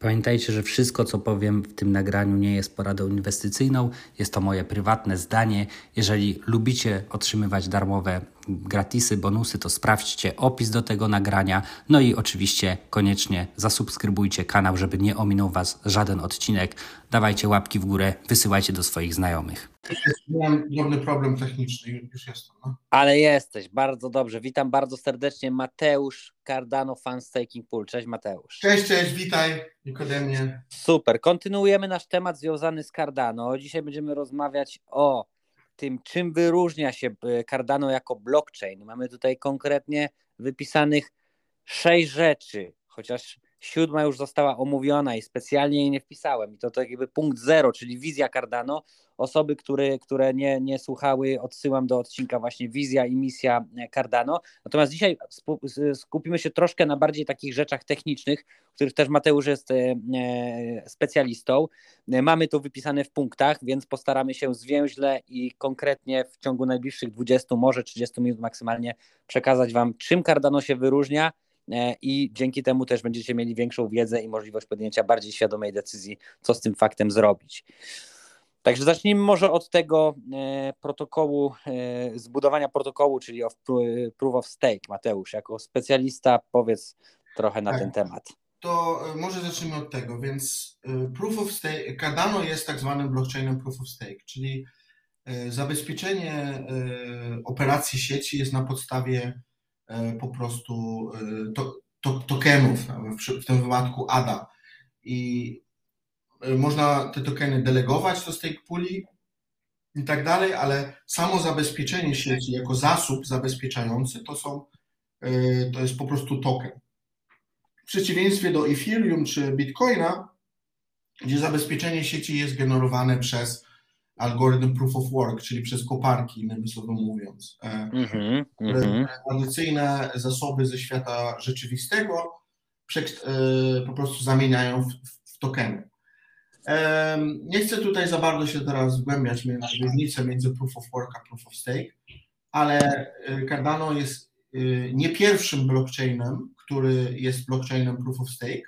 Pamiętajcie, że wszystko, co powiem w tym nagraniu, nie jest poradą inwestycyjną. Jest to moje prywatne zdanie. Jeżeli lubicie otrzymywać darmowe gratisy, bonusy, to sprawdźcie opis do tego nagrania. No i oczywiście koniecznie zasubskrybujcie kanał, żeby nie ominął Was żaden odcinek. Dawajcie łapki w górę, wysyłajcie do swoich znajomych. Miałem drobny problem techniczny, już jestem. No. Ale jesteś, bardzo dobrze. Witam bardzo serdecznie Mateusz Cardano Fan Staking Pool. Cześć Mateusz. Cześć, cześć, witaj Nikodemie. Super, kontynuujemy nasz temat związany z Cardano. Dzisiaj będziemy rozmawiać o tym, czym wyróżnia się e, Cardano jako blockchain. Mamy tutaj konkretnie wypisanych sześć rzeczy, chociaż siódma już została omówiona i specjalnie jej nie wpisałem. I to tak jakby punkt zero, czyli wizja Cardano. Osoby, które, które nie, nie słuchały, odsyłam do odcinka właśnie wizja i misja Cardano. Natomiast dzisiaj skupimy się troszkę na bardziej takich rzeczach technicznych, których też Mateusz jest e, e, specjalistą. Mamy to wypisane w punktach, więc postaramy się zwięźle i konkretnie w ciągu najbliższych 20, może 30 minut maksymalnie przekazać Wam, czym Cardano się wyróżnia, E, i dzięki temu też będziecie mieli większą wiedzę i możliwość podjęcia bardziej świadomej decyzji, co z tym faktem zrobić. Także zacznijmy może od tego e, protokołu, e, zbudowania protokołu, czyli of Proof of Stake. Mateusz, jako specjalista powiedz trochę na tak. ten temat. To może zacznijmy od tego, więc Proof of Stake, Cardano jest tak zwanym blockchainem Proof of Stake, czyli zabezpieczenie operacji sieci jest na podstawie E, po prostu e, to, to, tokenów, w, tym wypadku ADA. I e, można te tokeny delegować do stake puli i tak dalej, ale samo zabezpieczenie sieci jako zasób zabezpieczający to są, to jest po prostu token. W przeciwieństwie do Ethereum czy Bitcoina, gdzie zabezpieczenie sieci jest generowane przez algorytm proof of work, czyli przez koparki, innymi słowy mówiąc. Mm-hmm, mm-hmm. Tradycyjne zasoby ze świata rzeczywistego e, po prostu zamieniają w, w tokeny. Nie chcę tutaj za bardzo się teraz zgłębiać w różnicę między proof of work a proof of stake, ale e, Cardano jest e, nie pierwszym blockchainem, który jest blockchainem proof of stake.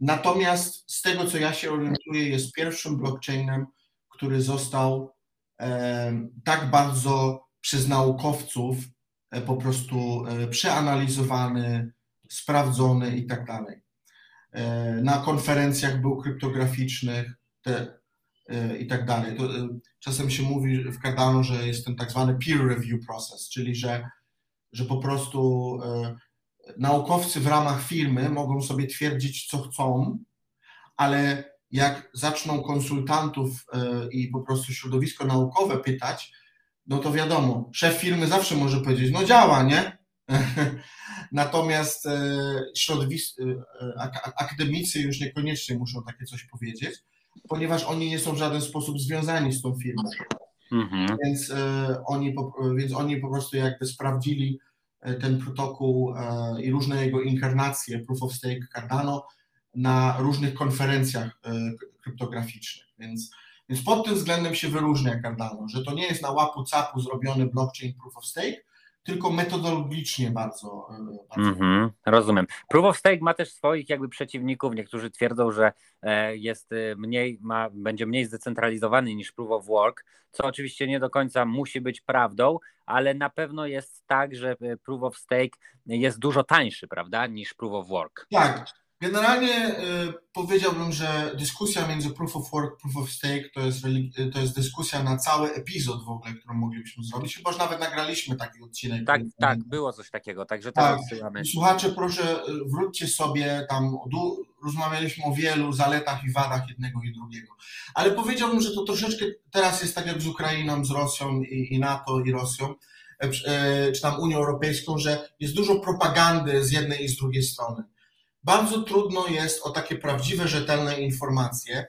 Natomiast z tego, co ja się orientuję, jest pierwszym blockchainem, który został tak bardzo przez naukowców e, po prostu e, przeanalizowany, sprawdzony i tak dalej. E, na konferencjach był kryptograficznych te, i tak dalej. To, czasem się mówi w Cardano, że jest ten tak zwany peer review process, czyli że, że po prostu naukowcy w ramach firmy mogą sobie twierdzić, co chcą, ale jak zaczną konsultantów e, i po prostu środowisko naukowe pytać, no to wiadomo, szef firmy zawsze może powiedzieć, no działa, nie? Natomiast e, środowisk, e, akademicy już niekoniecznie muszą takie coś powiedzieć, ponieważ oni nie są w żaden sposób związani z tą firmą. Mhm. Więc, oni, więc oni po prostu jakby sprawdzili ten protokół i różne jego inkarnacje, Proof of Stake Cardano, na różnych konferencjach e, kryptograficznych. Więc, więc pod tym względem się wyróżnia Cardano, że to nie jest na łapu capu zrobiony blockchain proof of stake, tylko metodologicznie bardzo. E, bardzo. Mm-hmm, rozumiem. Proof of Stake ma też swoich jakby przeciwników. Niektórzy twierdzą, że e, jest mniej, ma, będzie mniej zdecentralizowany niż Proof of Work, co oczywiście nie do końca musi być prawdą, ale na pewno jest tak, że Proof of Stake jest dużo tańszy, prawda, niż Proof of Work. Tak. Generalnie y, powiedziałbym, że dyskusja między proof of work, proof of stake to jest, to jest dyskusja na cały epizod w ogóle, którą moglibyśmy zrobić. Chyba, że nawet nagraliśmy taki odcinek. Tak, tak, było coś takiego, także tak. Słuchacze, proszę y, wróćcie sobie, tam rozmawialiśmy o wielu zaletach i wadach jednego i drugiego. Ale powiedziałbym, że to troszeczkę teraz jest tak jak z Ukrainą, z Rosją i, i NATO i Rosją, e, e, czy tam Unią Europejską, że jest dużo propagandy z jednej i z drugiej strony bardzo trudno jest o takie prawdziwe, rzetelne informacje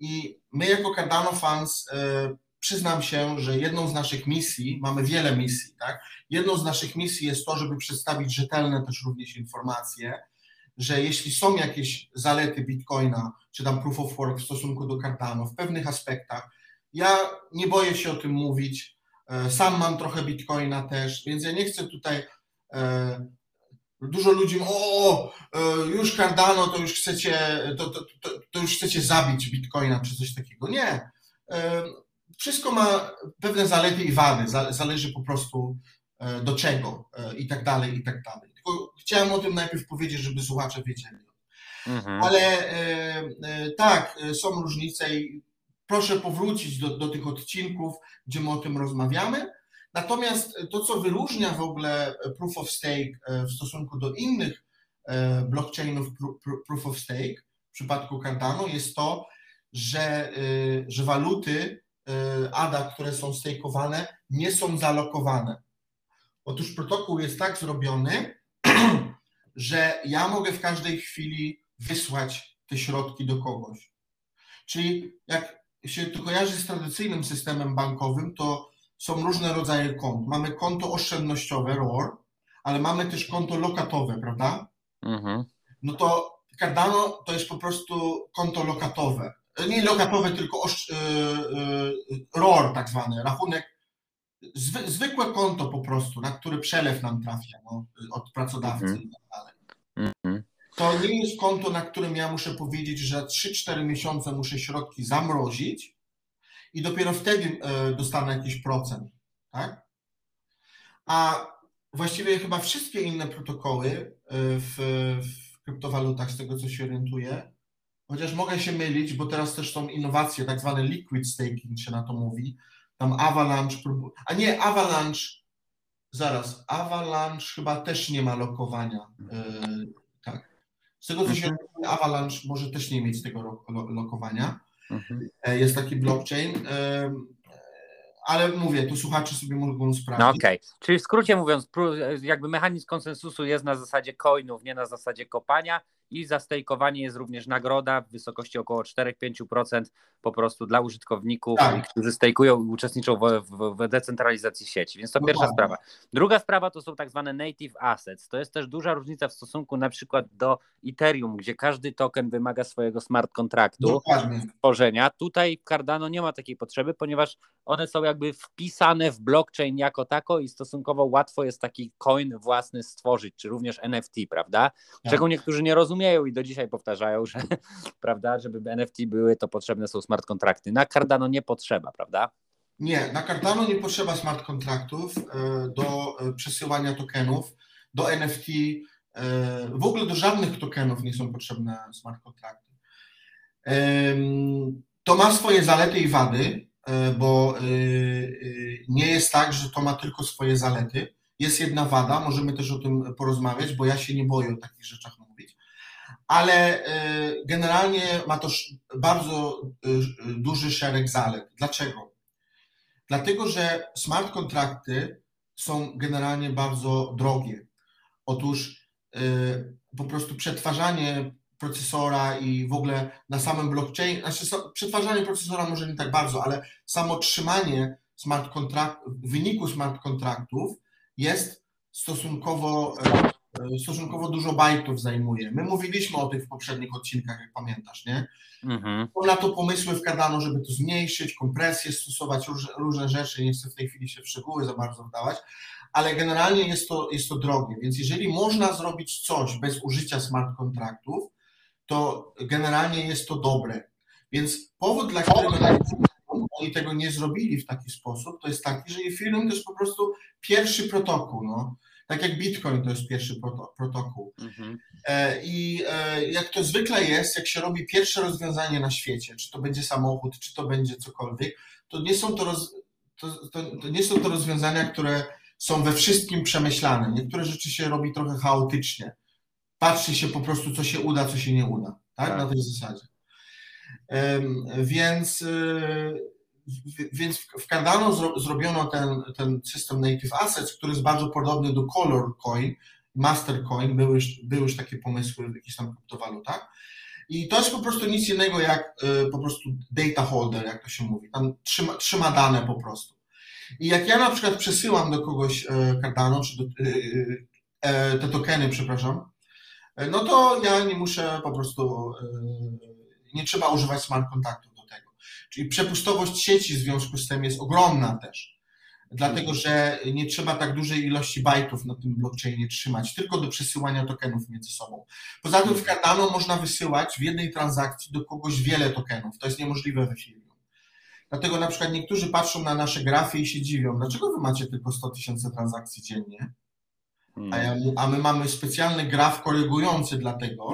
i my jako Cardano Fans e, przyznam się, że jedną z naszych misji, mamy wiele misji, tak? Jedną z naszych misji jest to, żeby przedstawić rzetelne też również informacje, że jeśli są jakieś zalety Bitcoina, czy tam proof of work w stosunku do Cardano w pewnych aspektach, ja nie boję się o tym mówić. E, sam mam trochę Bitcoina też, więc ja nie chcę tutaj. E, dużo ludzi mówi, o, e, już Cardano, to już chcecie, to, to, to, to już chcecie zabić Bitcoina, czy coś takiego. Nie. Wszystko ma pewne zalety i wady, zależy po prostu do czego i tak dalej, i tak dalej. Tylko chciałem o tym najpierw powiedzieć, żeby słuchacze wiedzieli. Mhm. Ale tak, są różnice i proszę powrócić do, do tych odcinków, gdzie my o tym rozmawiamy. Natomiast to, co wyróżnia w ogóle Proof of Stake e, w stosunku do innych e, blockchainów Proof of Stake w przypadku Cardano, jest to, że, e, że waluty ADA, które są stakeowane, nie są zalokowane. Otóż protokół jest tak zrobiony, że ja mogę w każdej chwili wysłać te środki do kogoś. Czyli jak się to kojarzy z tradycyjnym systemem bankowym, to są różne rodzaje kont. Mamy konto oszczędnościowe, ROR, ale mamy też konto lokatowe, prawda? Mhm. No to Cardano to jest po prostu konto lokatowe. Nie lokatowe, tylko osz, yy, yy, ROR tak zwany, rachunek, zwy, zwykłe konto po prostu, na który przelew nam trafia no, od pracodawcy mhm. i tak dalej. Mhm. To nie jest konto, na którym ja muszę powiedzieć, że 3-4 miesiące muszę środki zamrozić i dopiero wtedy e, dostanę jakiś procent. Tak? A właściwie chyba wszystkie inne protokoły e, w, w kryptowalutach, z tego co się orientuję, chociaż mogę się mylić, bo teraz też są innowacje, tak zwane liquid staking się na to mówi. Tam Avalanche, a nie, Avalanche, zaraz, Avalanche chyba też nie ma lokowania. E, tak. Z tego co się mhm. Avalanche może też nie mieć tego lokowania. Mhm. E, jest taki blockchain, e, ale mówię, tu słuchacze sobie mogą sprawdzić. No okej, okay. czyli w skrócie mówiąc, jakby mechanizm konsensusu jest na zasadzie coinów, nie na zasadzie kopania i za stejkowanie jest również nagroda w wysokości około 4-5% po prostu dla użytkowników, tak. którzy stejkują i uczestniczą w, w, w, decentralizacji sieci. Więc to Dokładnie. pierwsza sprawa. Druga sprawa to są tak zwane native assets. To jest też duża różnica w stosunku na przykład do Ethereum, gdzie każdy token wymaga swojego smart kontraktu tworzenia. Tutaj w Cardano nie ma takiej potrzeby, ponieważ one są jakby wpisane w blockchain jako tako i stosunkowo łatwo jest taki coin własny stworzyć, czy również NFT, prawda? Tak. Czego niektórzy nie rozumieją rozumieją i do dzisiaj powtarzają, że prawda, żeby NFT były, to potrzebne są smart kontrakty. Na Cardano nie potrzeba, prawda? Nie, na Cardano nie potrzeba smart kontraktów e, do e, przesyłania tokenów, do NFT, e, w ogóle do żadnych tokenów nie są potrzebne smart kontrakty. To ma swoje zalety i wady, bo nie jest tak, że to ma tylko swoje zalety. Jest jedna wada, możemy też o tym porozmawiać, bo ja się nie boję o takich rzeczach ale y, generalnie ma to bardzo y, duży szereg zalet. Dlaczego? Dlatego, że smart kontrakty są generalnie bardzo drogie. Otóż y, po prostu przetwarzanie procesora i w ogóle na samym blockchain, znaczy przetwarzanie procesora może nie tak bardzo, ale samo trzymanie smart kontrakt, wyniku smart kontraktów jest stosunkowo stosunkowo dużo bajtów zajmuje. My mówiliśmy o tych w poprzednich odcinkach, jak pamiętasz, nie? Mhm. Na to pomysły wkładano, żeby to zmniejszyć, kompresję stosować, różne, różne rzeczy, nie chcę w tej chwili się w szczegóły za bardzo wdawać, ale generalnie jest to, jest to drogie, więc jeżeli można zrobić coś bez użycia smart kontraktów, to generalnie jest to dobre. Więc powód, dla którego oni tego nie zrobili w taki sposób, to jest taki, że Ethereum to jest po prostu pierwszy protokół. No. Tak jak Bitcoin to jest pierwszy protokół. Mhm. E, I e, jak to zwykle jest, jak się robi pierwsze rozwiązanie na świecie, czy to będzie samochód, czy to będzie cokolwiek, to nie są to, roz, to, to, to nie są to rozwiązania, które są we wszystkim przemyślane. Niektóre rzeczy się robi trochę chaotycznie. Patrzy się po prostu, co się uda, co się nie uda. Tak? tak. Na tej zasadzie. Więc e, więc w Cardano zro, zrobiono ten, ten system Native Assets, który jest bardzo podobny do Color Coin Mastercoin, były już, były już takie pomysły w jakichś tam kryptowalutach. I to jest po prostu nic innego jak y, po prostu data holder, jak to się mówi. Tam trzyma, trzyma dane po prostu. I jak ja na przykład przesyłam do kogoś e, Cardano, czy do, e, te tokeny, przepraszam, no to ja nie muszę po prostu, nie trzeba używać smart tego. Czyli przepustowość sieci w związku z tym jest ogromna też dlatego że nie trzeba tak dużej ilości bajtów na tym blockchainie trzymać, tylko do przesyłania tokenów między sobą. Poza tym w Cardano można wysyłać w jednej transakcji do kogoś wiele tokenów. To jest niemożliwe w Ethereum. Dlatego na przykład niektórzy patrzą na nasze grafy i się dziwią, dlaczego wy macie tylko 100 tysięcy transakcji dziennie, a, ja, a my mamy specjalny graf korygujący dlatego.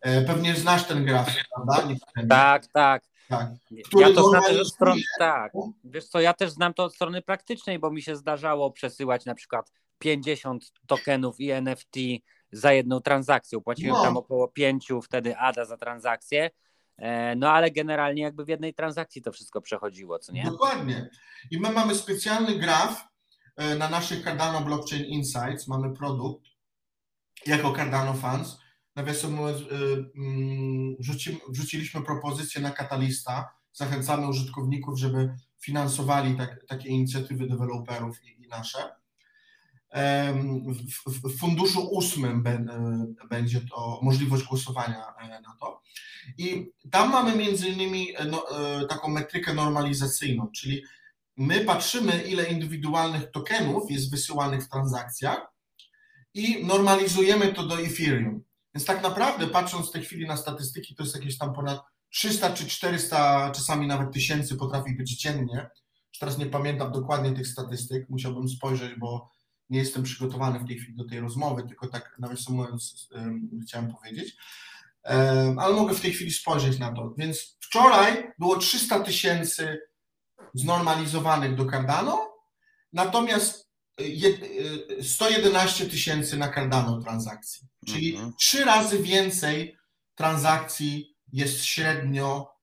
E, pewnie znasz ten graf, prawda? Tak, tak. Tak. Ja to znam też od strony, tak. Wiesz co, ja też znam to od strony praktycznej, bo mi się zdarzało przesyłać na przykład 50 tokenów i NFT za jedną transakcję. Płaciłem no. tam około 5 wtedy ADA za transakcję. E, no ale generalnie jakby w jednej transakcji to wszystko przechodziło, co nie? Dokładnie. I my mamy specjalny graf e, na naszych Cardano Blockchain Insights. Mamy produkt jako Cardano Funds nawiasem mówiąc, y, mm, wrzuci, wrzuciliśmy propozycję na Katalista. Zachęcamy użytkowników, żeby finansowali tak, takie inicjatywy deweloperów i, i nasze. W, w, funduszu ósmym y, będzie to możliwość głosowania e, na to. I tam mamy między innymi e, no, e, taką metrykę normalizacyjną, czyli my patrzymy, ile indywidualnych tokenów jest wysyłanych w transakcjach i normalizujemy to do Ethereum. Więc tak naprawdę, patrząc w tej chwili na statystyki, to jest jakieś tam ponad 300 czy 400, czasami nawet tysięcy potrafi być dziennie. Już teraz nie pamiętam dokładnie tych statystyk, musiałbym spojrzeć, bo nie jestem przygotowany w tej chwili do tej rozmowy, tylko tak nawiasem mówiąc chciałem powiedzieć. Ale mogę w tej chwili spojrzeć na to. Więc wczoraj było 300 tysięcy znormalizowanych do Cardano, natomiast 111 y, tysięcy na Cardano transakcji, czyli mhm. trzy razy więcej transakcji jest średnio,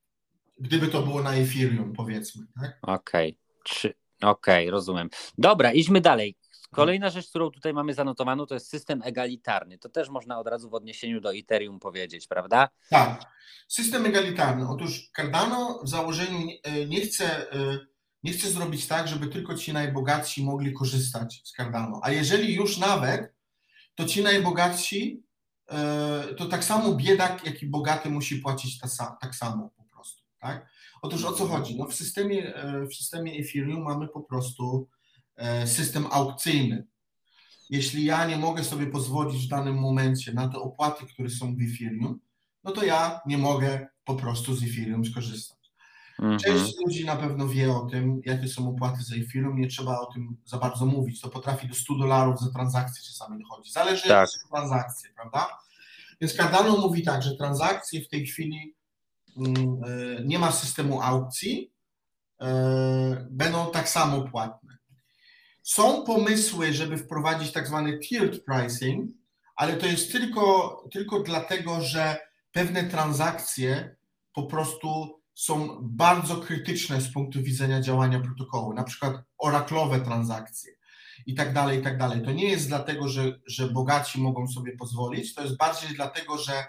gdyby to było na Ethereum, powiedzmy. Tak? Okej, okay. okay, rozumiem. Dobra, idźmy dalej. Kolejna rzecz, którą tutaj mamy zanotowaną, to jest system egalitarny. To też można od razu w odniesieniu do Ethereum powiedzieć, prawda? Tak. System egalitarny. Otóż Cardano w założeniu nie chce y, nie chcę zrobić tak, żeby tylko ci najbogatsi mogli korzystać z Cardano. A jeżeli już nawet, to ci najbogatsi, e, to tak samo biedak, jak i bogaty musi płacić tak samo po prostu. Tak? Otóż o co chodzi? No w, systemie, e, w systemie Ethereum mamy po prostu e, system aukcyjny. Jeśli ja nie mogę sobie pozwolić w danym momencie na te opłaty, które są w Ethereum, no to ja nie mogę po prostu z Ethereum skorzystać. Mhm. Część ludzi na pewno wie o tym, jakie są opłaty za Ethereum, nie trzeba o tym za bardzo mówić. To potrafi do 100 dolarów za transakcję czasami dochodzi. Zależy tak. od transakcji, prawda? Więc Cardano mówi tak, że transakcje w tej chwili mm, e, nie ma systemu aukcji, e, będą tak samo płatne. Są pomysły, żeby wprowadzić tak zwany tiered pricing, ale to jest tylko, tylko dlatego, że pewne transakcje po prostu są bardzo krytyczne z punktu widzenia działania protokołu, na przykład oraklowe transakcje i tak dalej, i tak dalej. To nie jest dlatego, że, że bogaci mogą sobie pozwolić, to jest bardziej dlatego, że,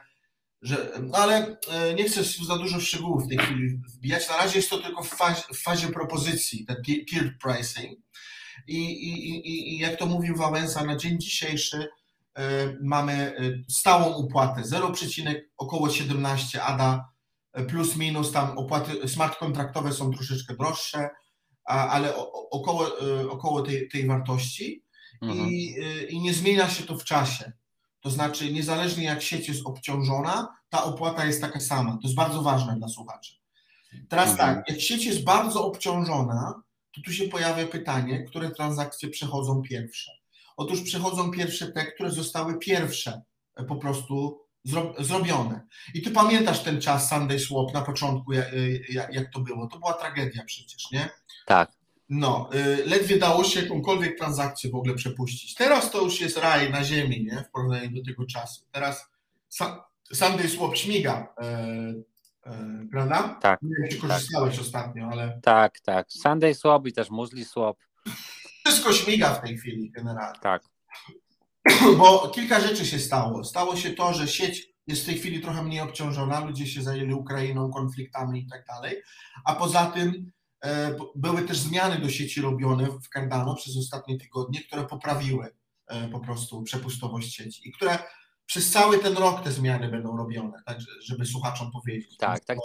że no ale e, nie chcę za dużo szczegółów w tej chwili wbijać. Na razie jest to tylko w fazie, w fazie propozycji, ten peer pricing. I, i, i, I jak to mówił Wałęsa, na dzień dzisiejszy y, mamy e, stałą opłatę 0, około 17 ADA plus minus tam opłaty smart kontraktowe są troszeczkę droższe, ale około, e, około tej, tej wartości mhm. I, e, i nie zmienia się to w czasie. To znaczy, niezależnie jak sieć jest obciążona, ta opłata jest taka sama. To jest bardzo ważne dla słuchaczy. Teraz mhm. tak, jak sieć jest bardzo obciążona, to tu się pojawia pytanie, które transakcje przechodzą pierwsze. Otóż przechodzą pierwsze te, które zostały pierwsze e, po prostu zrobione. I ty pamiętasz ten czas Sunday Swap na początku, jak, jak to było. To była tragedia przecież, nie? Tak. No, y, ledwie dało się jakąkolwiek transakcję w ogóle przepuścić. Teraz to już jest raj na ziemi, nie? W porównaniu do tego czasu. Teraz Sunday Swap śmiga, e, e, prawda? Tak. Nie wiem, czy korzystałeś tak. ostatnio, ale... Tak, tak. Sunday Swap i też Musli Swap. Wszystko śmiga w tej chwili generalnie. Tak. bo kilka rzeczy się stało. Stało się to, że sieć jest w tej chwili trochę mniej obciążona, ludzie się zajęli Ukrainą, konfliktami i tak dalej, a poza tym e, były też zmiany do sieci robione w Cardano przez ostatnie tygodnie, które poprawiły e, po prostu przepustowość sieci i które przez cały ten rok te zmiany będą robione, tak, żeby słuchaczom powiedzieć. Tak, tak,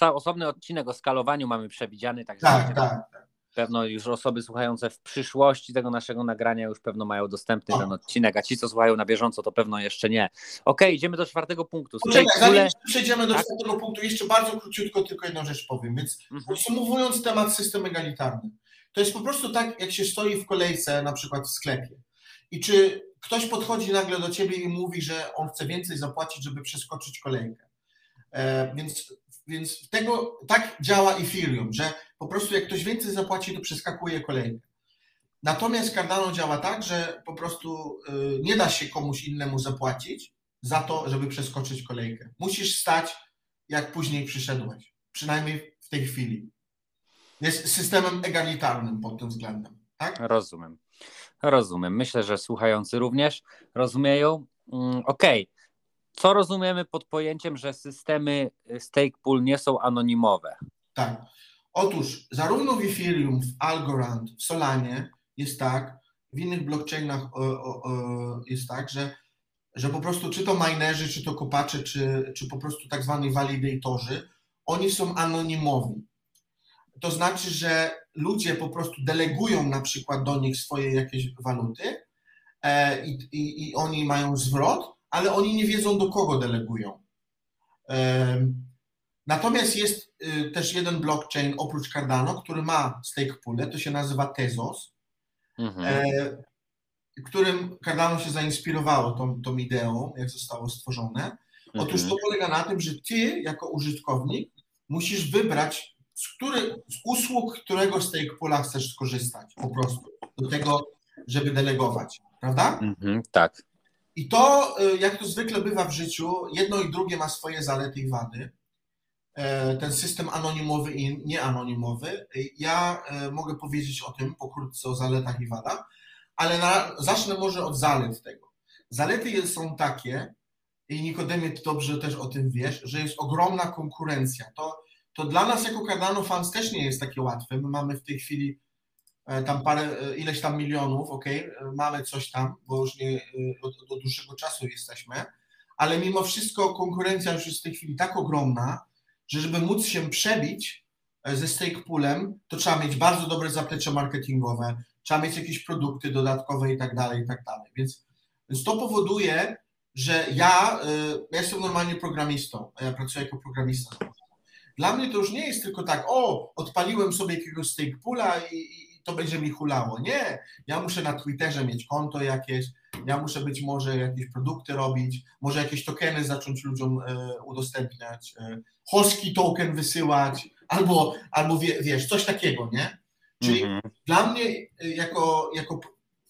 osobny odcinek o skalowaniu mamy przewidziany, tak, tak, tak pewno już osoby słuchające w przyszłości tego naszego nagrania już pewno mają dostępny ten odcinek, a ci, co słuchają na bieżąco, to pewno jeszcze nie. Ok, idziemy do czwartego punktu. Poczekaj, zanim przejdziemy do tak? czwartego punktu, jeszcze bardzo króciutko tylko jedną rzecz powiem. Więc mhm. podsumowując temat system egalitarny, to jest po prostu tak, jak się stoi w kolejce na przykład w sklepie i czy ktoś podchodzi nagle do ciebie i mówi, że on chce więcej zapłacić, żeby przeskoczyć kolejkę. E, więc więc tego tak działa Ethereum, że po prostu jak ktoś więcej zapłaci, to przeskakuje kolejkę. Natomiast Cardano działa tak, że po prostu y, nie da się komuś innemu zapłacić za to, żeby przeskoczyć kolejkę. Musisz stać, jak później przyszedłeś. Przynajmniej w tej chwili. Jest systemem egalitarnym pod tym względem. Tak? Rozumiem. Rozumiem. Myślę, że słuchający również rozumieją. Mm, okej. Okay co rozumiemy pod pojęciem, że systemy stake pool nie są anonimowe? Tak. Otóż zarówno w Ethereum, w Algorand, w Solanie jest tak, w innych blockchainach jest tak, że, że po prostu czy to minerzy, czy to kopacze, czy, czy po prostu tak zwani validatorzy, oni są anonimowi. To znaczy, że ludzie po prostu delegują na przykład do nich swoje jakieś waluty e, i, i, i oni mają zwrot, ale oni nie wiedzą, do kogo delegują. Natomiast jest y, też jeden blockchain oprócz Cardano, który ma stake pool, to się nazywa Tezos, mhm. E, którym Cardano się zainspirowało tą, tą ideą, jak zostało stworzone. Otóż mhm. to polega na tym, że ty jako użytkownik musisz wybrać, z, który, z usług którego stake poola chcesz skorzystać po prostu do tego, żeby delegować, prawda? Mhm, tak. I to, y, jak to zwykle bywa w życiu, jedno i drugie ma swoje zalety i wady. E, ten system anonimowy i nieanonimowy. Ja e, mogę powiedzieć o tym pokrótce, o zaletach i wadach, ale na, zacznę może od zalet tego. Zalety są takie, i Nikodemie, ty dobrze też o tym wiesz, że jest ogromna konkurencja. To, to dla nas jako Cardano fans też nie jest takie łatwe. My mamy w tej chwili E, tam parę, ileś tam milionów, ok, mamy coś tam, bo już nie od dłuższego czasu jesteśmy, ale mimo wszystko konkurencja już jest w tej chwili tak ogromna, że żeby móc się przebić ze stake poolem, to trzeba mieć bardzo dobre zaplecze marketingowe, trzeba mieć jakieś produkty dodatkowe i tak dalej, i tak dalej. Więc, więc to powoduje, że ja, ja jestem normalnie programistą, ja pracuję jako programista. Dla mnie to już nie jest tylko tak, o, odpaliłem sobie jakiegoś stake poola i, to będzie mi hulało. Nie, ja muszę na Twitterze mieć konto jakieś, ja muszę być może jakieś produkty robić, może jakieś tokeny zacząć ludziom e, udostępniać, e, Hoski token wysyłać, albo, albo wie, wiesz, coś takiego, nie? Czyli mhm. dla mnie, e, jako, jako,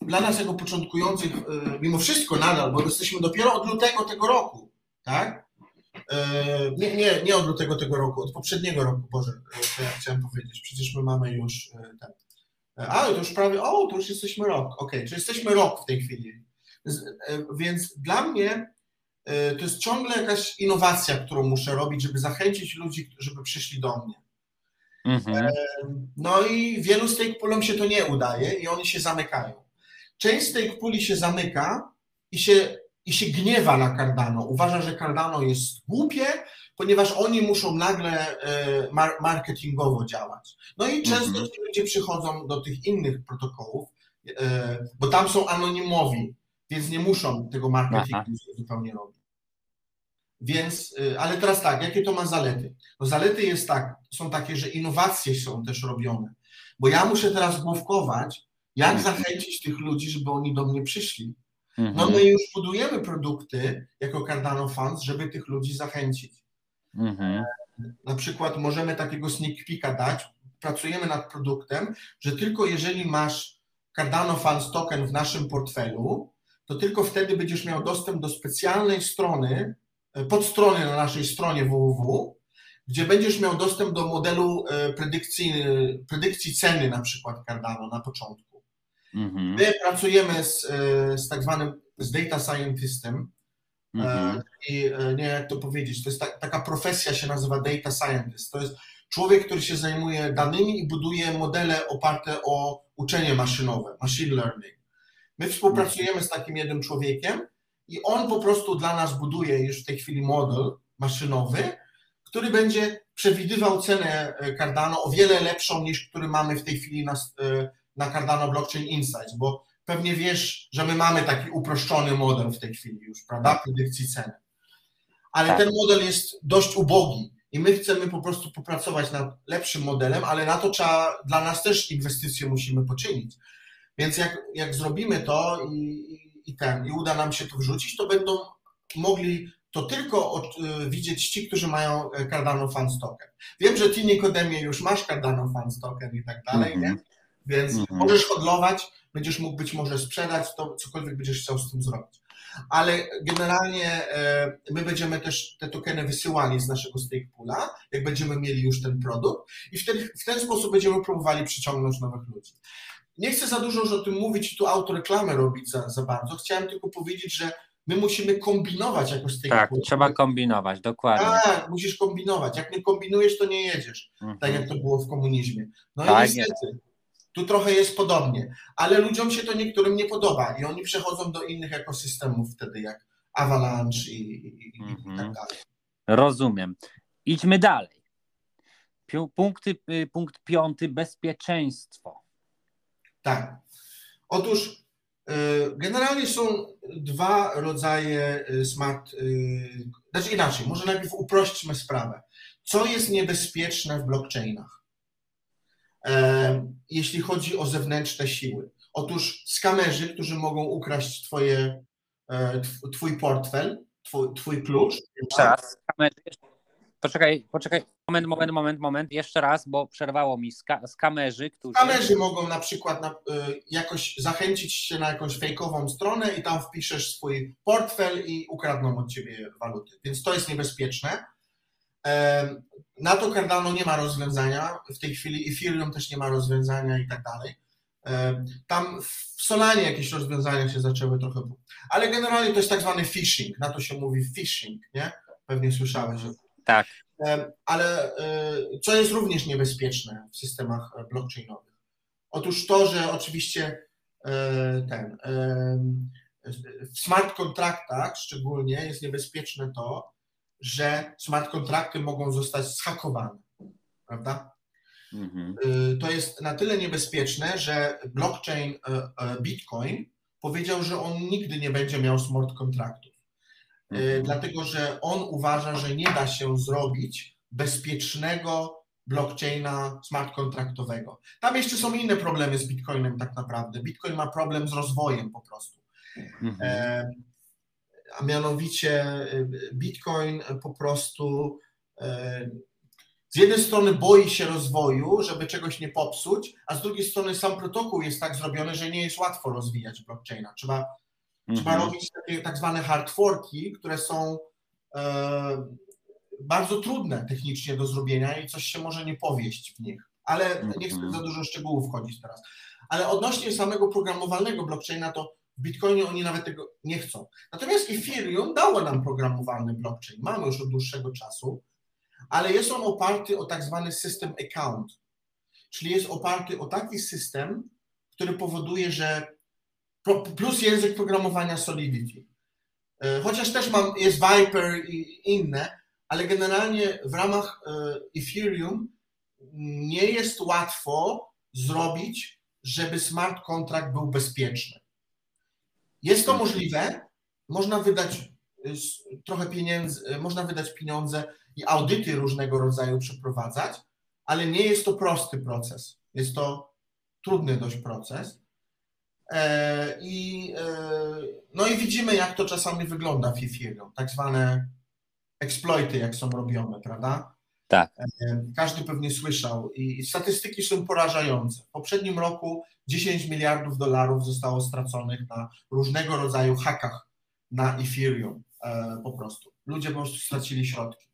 dla nas jako początkujących, mimo wszystko nadal, bo jesteśmy dopiero od lutego tego roku, tak? Nie, nie, nie od lutego tego roku, od poprzedniego roku, Boże, to ja chciałem powiedzieć. Przecież my mamy już ten, a, to już prawie, o, to już jesteśmy rok. Ok, czy jesteśmy rok w tej chwili. E, więc dla mnie e, to jest ciągle jakaś innowacja, którą muszę robić, żeby zachęcić ludzi, żeby przyszli do mnie. Mhm. E, no i wielu stake poolom się to nie udaje i oni się zamykają. Część stake pooli się zamyka i się, i się gniewa na Cardano. Uważa, że Cardano jest głupie, ponieważ oni muszą nagle e, marketingowo działać. No i często mhm. ci ludzie przychodzą do tych innych protokołów, e, bo tam są anonimowi, więc nie muszą tego marketingu Aha. zupełnie robić. Więc, e, ale teraz tak, jakie to ma zalety? No zalety jest tak, są takie, że innowacje są też robione, bo ja muszę teraz główkować, jak mhm. zachęcić tych ludzi, żeby oni do mnie przyszli. No mhm. my już budujemy produkty jako Cardano Funds, żeby tych ludzi zachęcić. Mhm. Na przykład możemy takiego sneak peeka dać, pracujemy nad produktem, że tylko jeżeli masz Cardano Funds token w naszym portfelu, to tylko wtedy będziesz miał dostęp do specjalnej strony, e, podstrony na naszej stronie www, gdzie będziesz miał dostęp do modelu e, predykcji, predykcji ceny na przykład Cardano na początku. Mhm. My pracujemy z, e, z tak zwanym z data scientistem. Mhm. I nie jak to powiedzieć, to jest ta, taka profesja się nazywa data scientist. To jest człowiek, który się zajmuje danymi i buduje modele oparte o uczenie maszynowe, machine learning. My współpracujemy z takim jednym człowiekiem i on po prostu dla nas buduje już w tej chwili model maszynowy, który będzie przewidywał cenę e, Cardano o wiele lepszą niż który mamy w tej chwili na, e, na Cardano Blockchain Insights, bo pewnie wiesz, że my mamy taki uproszczony model w tej chwili już, prawda, predykcji ceny. Ale tak. ten model jest dość ubogi i my chcemy po prostu popracować nad lepszym modelem, ale na to trzeba, dla nas też inwestycje musimy poczynić. Więc jak, jak zrobimy to i, i ten, i uda nam się to wrzucić, to będą mogli to tylko od, y, widzieć ci, którzy mają e, Cardano Funds Token. Wiem, że ty Nikodemie już masz Cardano Funds Token i tak dalej, mm -hmm. nie? Mhm. więc -hmm. możesz hodlować, będziesz mógł być może sprzedać to, cokolwiek będziesz chciał z tym zrobić. Ale generalnie e, my będziemy też te tokeny wysyłali z naszego stake poola, jak będziemy mieli już ten produkt i wtedy, w ten sposób będziemy próbowali przyciągnąć nowych ludzi. Nie chcę za dużo już o tym mówić i tu autoreklamę robić za, za bardzo. Chciałem tylko powiedzieć, że my musimy kombinować jakoś z tej Tak, trzeba kombinować, dokładnie. Tak, musisz kombinować. Jak nie kombinujesz, to nie jedziesz. Mhm. Tak jak to było w komunizmie. No tak, i niestety, tu trochę jest podobnie. Ale ludziom się to niektórym nie podoba i oni przechodzą do innych ekosystemów wtedy, jak Avalanche i, i, mhm. i tak dalej. Rozumiem. Idźmy dalej. Punkty, y, punkt piąty, bezpieczeństwo. Tak. Otóż y, generalnie są dwa rodzaje y, smart, znaczy inaczej, może najpierw uprośćmy sprawę. Co jest niebezpieczne w blockchainach, jeśli chodzi o zewnętrzne siły? Otóż skamerzy, którzy mogą ukraść twoje, e, twój portfel, twój, twój klucz. Czas. Skamerzy, Poczekaj, poczekaj, moment, moment, moment, moment, jeszcze raz, bo przerwało mi ska skamerzy, którzy... Skamerzy mogą na przykład na, y, jakoś zachęcić się na jakąś fejkową stronę i tam wpiszesz swój portfel i ukradną od ciebie waluty, więc to jest niebezpieczne. Na to Cardano nie ma rozwiązania, w tej chwili Ethereum też nie ma rozwiązania i tak dalej. Tam w Solanie jakieś rozwiązania się zaczęły trochę, ale generalnie to jest tak zwany phishing, na to się mówi phishing, nie? Pewnie słyszałeś, że tak. Ale e, co jest również niebezpieczne w systemach blockchainowych? Otóż to, że oczywiście e, ten, w smart kontraktach szczególnie jest niebezpieczne to, że smart kontrakty mogą zostać zhakowane, prawda? Mhm. E, to jest na tyle niebezpieczne, że blockchain Bitcoin powiedział, że on nigdy nie będzie miał smart kontraktów. E, mhm. dlatego że on uważa, że nie da się zrobić bezpiecznego blockchaina smart kontraktowego. Tam jeszcze są inne problemy z Bitcoinem tak naprawdę. Bitcoin ma problem z rozwojem po prostu. Mhm. E, a mianowicie e, Bitcoin po prostu z jednej strony boi się rozwoju, żeby czegoś nie popsuć, a z drugiej strony sam protokół jest tak zrobiony, że nie jest łatwo rozwijać blockchaina. Trzeba Trzeba mhm. robić takie tak zwane hard forki, które są e, bardzo trudne technicznie do zrobienia i coś się może nie powieść w nich. Ale nie chcę mhm. za dużo szczegółów wchodzić teraz. Ale odnośnie samego programowalnego blockchaina, to w Bitcoinie oni nawet tego nie chcą. Natomiast Ethereum dało nam programowalny blockchain. Mamy już od dłuższego czasu, ale jest on oparty o tak zwany system account. Czyli jest oparty o taki system, który powoduje, że plus język programowania Solidity. E, chociaż też mam, jest Viper i inne, ale generalnie w ramach e, Ethereum nie jest łatwo zrobić, żeby smart contract był bezpieczny. Jest to możliwe, można wydać e, trochę pieniędzy, można wydać pieniądze i audyty różnego rodzaju przeprowadzać, ale nie jest to prosty proces. Jest to trudny dość proces. E, I, e, no i widzimy, jak to czasami wygląda w Ethereum, tak zwane exploity, jak są robione, prawda? Tak. E, każdy pewnie słyszał i statystyki są porażające. W poprzednim roku 10 miliardów dolarów zostało straconych na różnego rodzaju hakach na Ethereum po prostu. Ludzie po prostu stracili środki.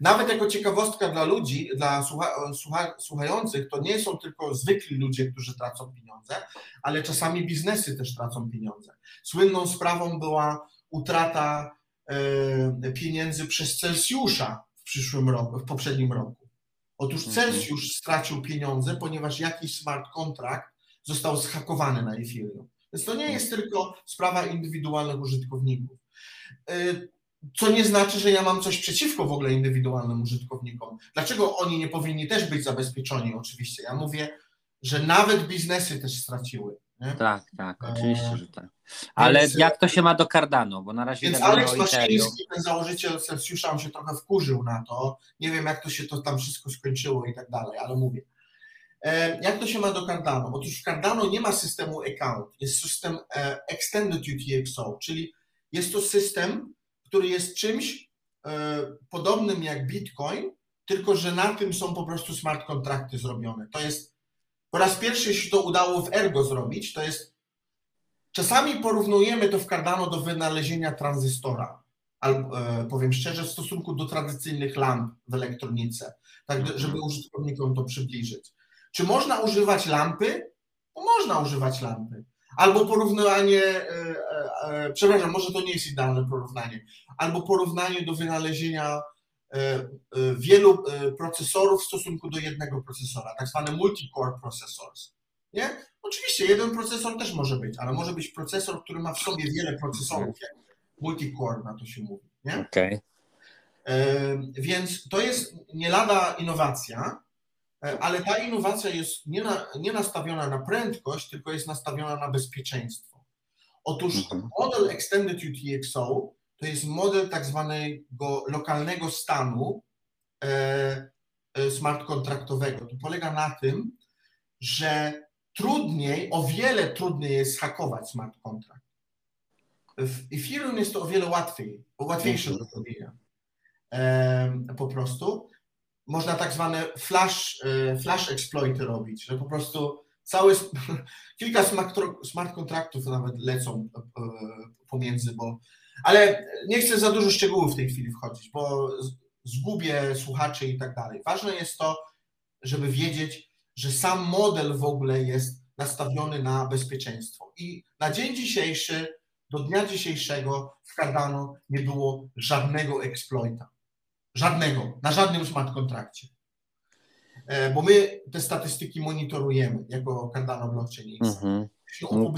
Nawet jako ciekawostka dla ludzi, dla słucha, słucha, słuchających, to nie są tylko zwykli ludzie, którzy tracą pieniądze, ale czasami biznesy też tracą pieniądze. Słynną sprawą była utrata e, pieniędzy przez Celsjusza przyszłym roku, w poprzednim roku. Otóż mhm. Celsjusz stracił pieniądze, ponieważ jakiś smart contract został zhakowany na Ethereum. Więc to nie jest tylko sprawa indywidualnych użytkowników. E, co nie znaczy, że ja mam coś przeciwko w ogóle indywidualnym użytkownikom. Dlaczego oni nie powinni też być zabezpieczeni? Oczywiście. Ja mówię, że nawet biznesy też straciły. Tak, tak, oczywiście, że tak. Ale więc, jak to się ma do Cardano? Bo na razie więc Alex Maszyński, ten założyciel Celsiusza, on się trochę wkurzył na to. Nie wiem, jak to się to tam wszystko skończyło i tak dalej, ale mówię. E, jak to się ma do Cardano? Otóż w Cardano nie ma systemu account, jest system e, Extended UTXO, czyli jest to system, który jest czymś e, podobnym jak Bitcoin, tylko że na tym są po prostu smart kontrakty zrobione. To jest po raz pierwszy się to udało w Ergo zrobić, to jest czasami porównujemy to w Cardano do wynalezienia tranzystora, albo e, powiem szczerze, w stosunku do tradycyjnych lamp w elektronice, tak żeby użytkownikom to przybliżyć. Czy można używać lampy? No, można używać lampy. Albo porównanie, e, e, przepraszam, może to nie jest idealne porównanie, albo porównanie do wynalezienia wielu procesorów w stosunku do jednego procesora, tak zwane multi-core processors. Nie? Oczywiście jeden procesor też może być, ale może być procesor, który ma w sobie wiele procesorów, jak multi-core na to się mówi. Nie? Okay. Więc to jest nie lada innowacja, E, ale ta innowacja jest nie, na, nie nastawiona na prędkość, tylko jest nastawiona na bezpieczeństwo. Otóż mhm. model Extended UTXO to jest model tak zwanego lokalnego stanu e, e, smart kontraktowego. To polega na tym, że trudniej, o wiele trudniej jest hakować smart kontrakt. W Ethereum jest to o wiele łatwiej, łatwiejsze do zrobienia. Po prostu można tak zwane flash, e, flash exploity robić, że po prostu kilka smart, smart kontraktów nawet lecą e, pomiędzy, bo, ale nie chcę za dużo szczegółów w tej chwili wchodzić, bo zgubię słuchaczy i tak dalej. Ważne jest to, żeby wiedzieć, że sam model w ogóle jest nastawiony na bezpieczeństwo. I na dzień dzisiejszy, do dnia dzisiejszego w Cardano nie było żadnego exploita. Żadnego, na żadnym smart kontrakcie. E, bo my te statystyki monitorujemy jako Cardano Blockchain. Mhm. No,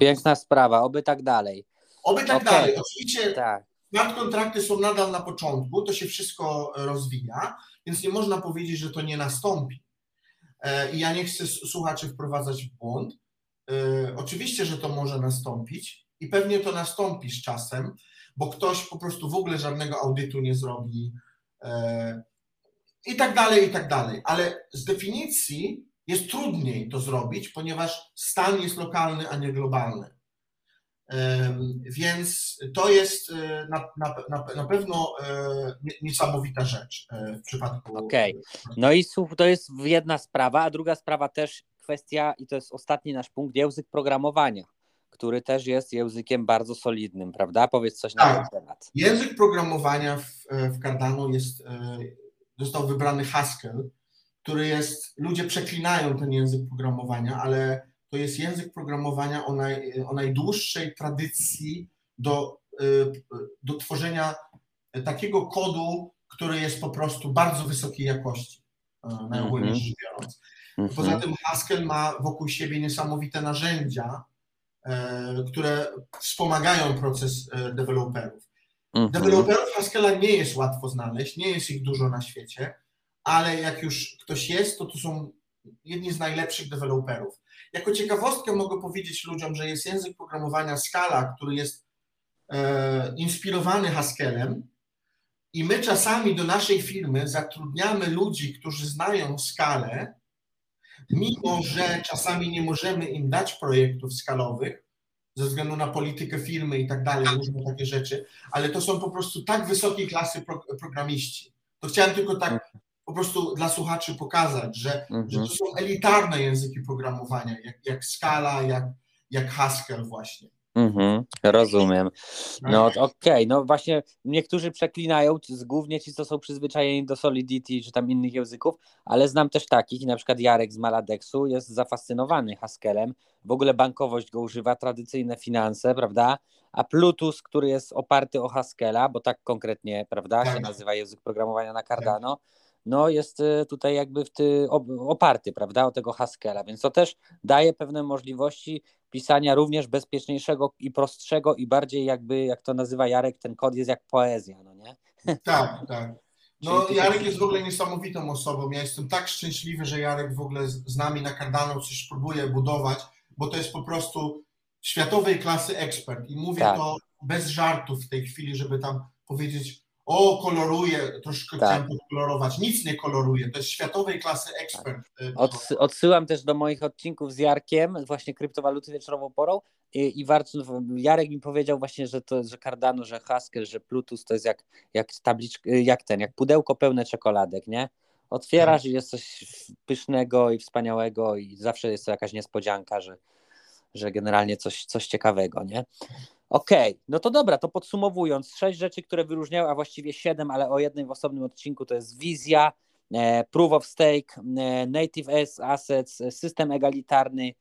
piękna sprawa, oby tak dalej. Oby tak okay. dalej. Oczywiście tak. kontrakty są nadal na początku, to się wszystko rozwija, więc nie można powiedzieć, że to nie nastąpi. E, I ja nie chcę słuchaczy wprowadzać w błąd. E, oczywiście, że to może nastąpić i pewnie to nastąpi z czasem, bo ktoś po prostu w ogóle żadnego audytu nie zrobi e, i tak dalej, i tak dalej. Ale z definicji jest trudniej to zrobić, ponieważ stan jest lokalny, a nie globalny. Więc to jest e, na, na, na, pewno e, niesamowita rzecz w przypadku. Okej. Okay. No i to jest jedna sprawa, a druga sprawa też kwestia, i to jest ostatni nasz punkt, język programowania który też jest językiem bardzo solidnym, prawda? Powiedz coś tak. na ten temat. Język programowania w, w Cardano jest, e, został wybrany Haskell, który jest, ludzie przeklinają ten język programowania, ale to jest język programowania o, naj, o najdłuższej tradycji do, e, do tworzenia takiego kodu, który jest po prostu bardzo wysokiej jakości, e, najogólniej rzecz biorąc. Poza tym Haskell ma wokół siebie niesamowite narzędzia, E, które wspomagają proces e, deweloperów. Mhm. Deweloperów Haskella nie jest łatwo znaleźć, nie jest ich dużo na świecie, ale jak już ktoś jest, to to są jedni z najlepszych deweloperów. Jako ciekawostkę mogę powiedzieć ludziom, że jest język programowania Scala, który jest e, inspirowany Haskellem i my czasami do naszej firmy zatrudniamy ludzi, którzy znają skalę mimo że czasami nie możemy im dać projektów skalowych, ze względu na politykę firmy i tak dalej, różne takie rzeczy, ale to są po prostu tak wysokiej klasy pro, programiści. To chciałem tylko tak po prostu dla słuchaczy pokazać, że, mhm. że to są elitarne języki programowania, jak, jak Scala, jak, jak Haskell właśnie. Mhm, rozumiem. No okej, okay. no właśnie niektórzy przeklinają, głównie ci, co są przyzwyczajeni do Solidity czy tam innych języków, ale znam też takich, na przykład Jarek z Maladexu jest zafascynowany Haskellem, w ogóle bankowość go używa, tradycyjne finanse, prawda? A Plutus, który jest oparty o Haskella, bo tak konkretnie, prawda, tak. się nazywa język programowania na Cardano, tak no jest y, tutaj jakby w ty, oparty, prawda, o tego Haskella, więc to też daje pewne możliwości pisania również bezpieczniejszego i prostszego i bardziej jakby, jak to nazywa Jarek, ten kod jest jak poezja, no nie? Tak, tak. No Jarek jest w ogóle niesamowitą osobą. Ja jestem tak szczęśliwy, że Jarek w ogóle z nami na Cardano coś próbuje budować, bo to jest po prostu światowej klasy ekspert i mówię tak. to bez żartów w tej chwili, żeby tam powiedzieć o, koloruje, troszkę tak. chciałem podkolorować. Nic nie koloruje, to jest światowej klasy ekspert. Y, odsyłam też do moich odcinków z Jarkiem, właśnie kryptowaluty wieczorową porą i, i Jarek mi powiedział właśnie, że to, że Cardano, że Haskell, że Plutus to jest jak, jak tabliczka, jak ten, jak pudełko pełne czekoladek, nie? Otwierasz tak. i jest coś pysznego i wspaniałego i zawsze jest to jakaś niespodzianka, że, że generalnie coś, coś ciekawego, nie? Okej, okay, no to dobra, to podsumowując, sześć rzeczy, które wyróżniały, a właściwie siedem, ale o jednej w osobnym odcinku to jest wizja, e, proof of stake, e, native assets, system egalitarny,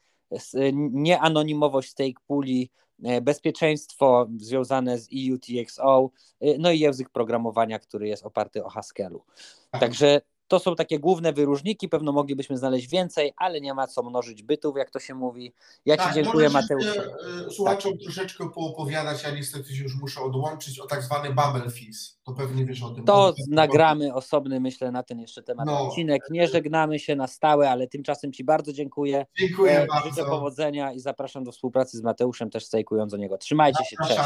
nieanonimowość stake pooli, e, bezpieczeństwo związane z EUTXO, no i język programowania, który jest oparty o Haskellu. Tak. Także to są takie główne wyróżniki, pewno moglibyśmy znaleźć więcej, ale nie ma co mnożyć bytów, jak to się mówi. Ja tak, Ci dziękuję, Mateusz. E, słuchaczom tak. troszeczkę poopowiadać, ja niestety się już muszę odłączyć o tak zwany bubble fees. To pewnie wiesz o tym. To nagramy osobny, myślę, na ten jeszcze temat no. odcinek. Nie żegnamy się na stałe, ale tymczasem Ci bardzo dziękuję. Dziękuję e, bardzo. Życzę powodzenia i zapraszam do współpracy z Mateuszem, też stejkując do niego. Trzymajcie się, cześć.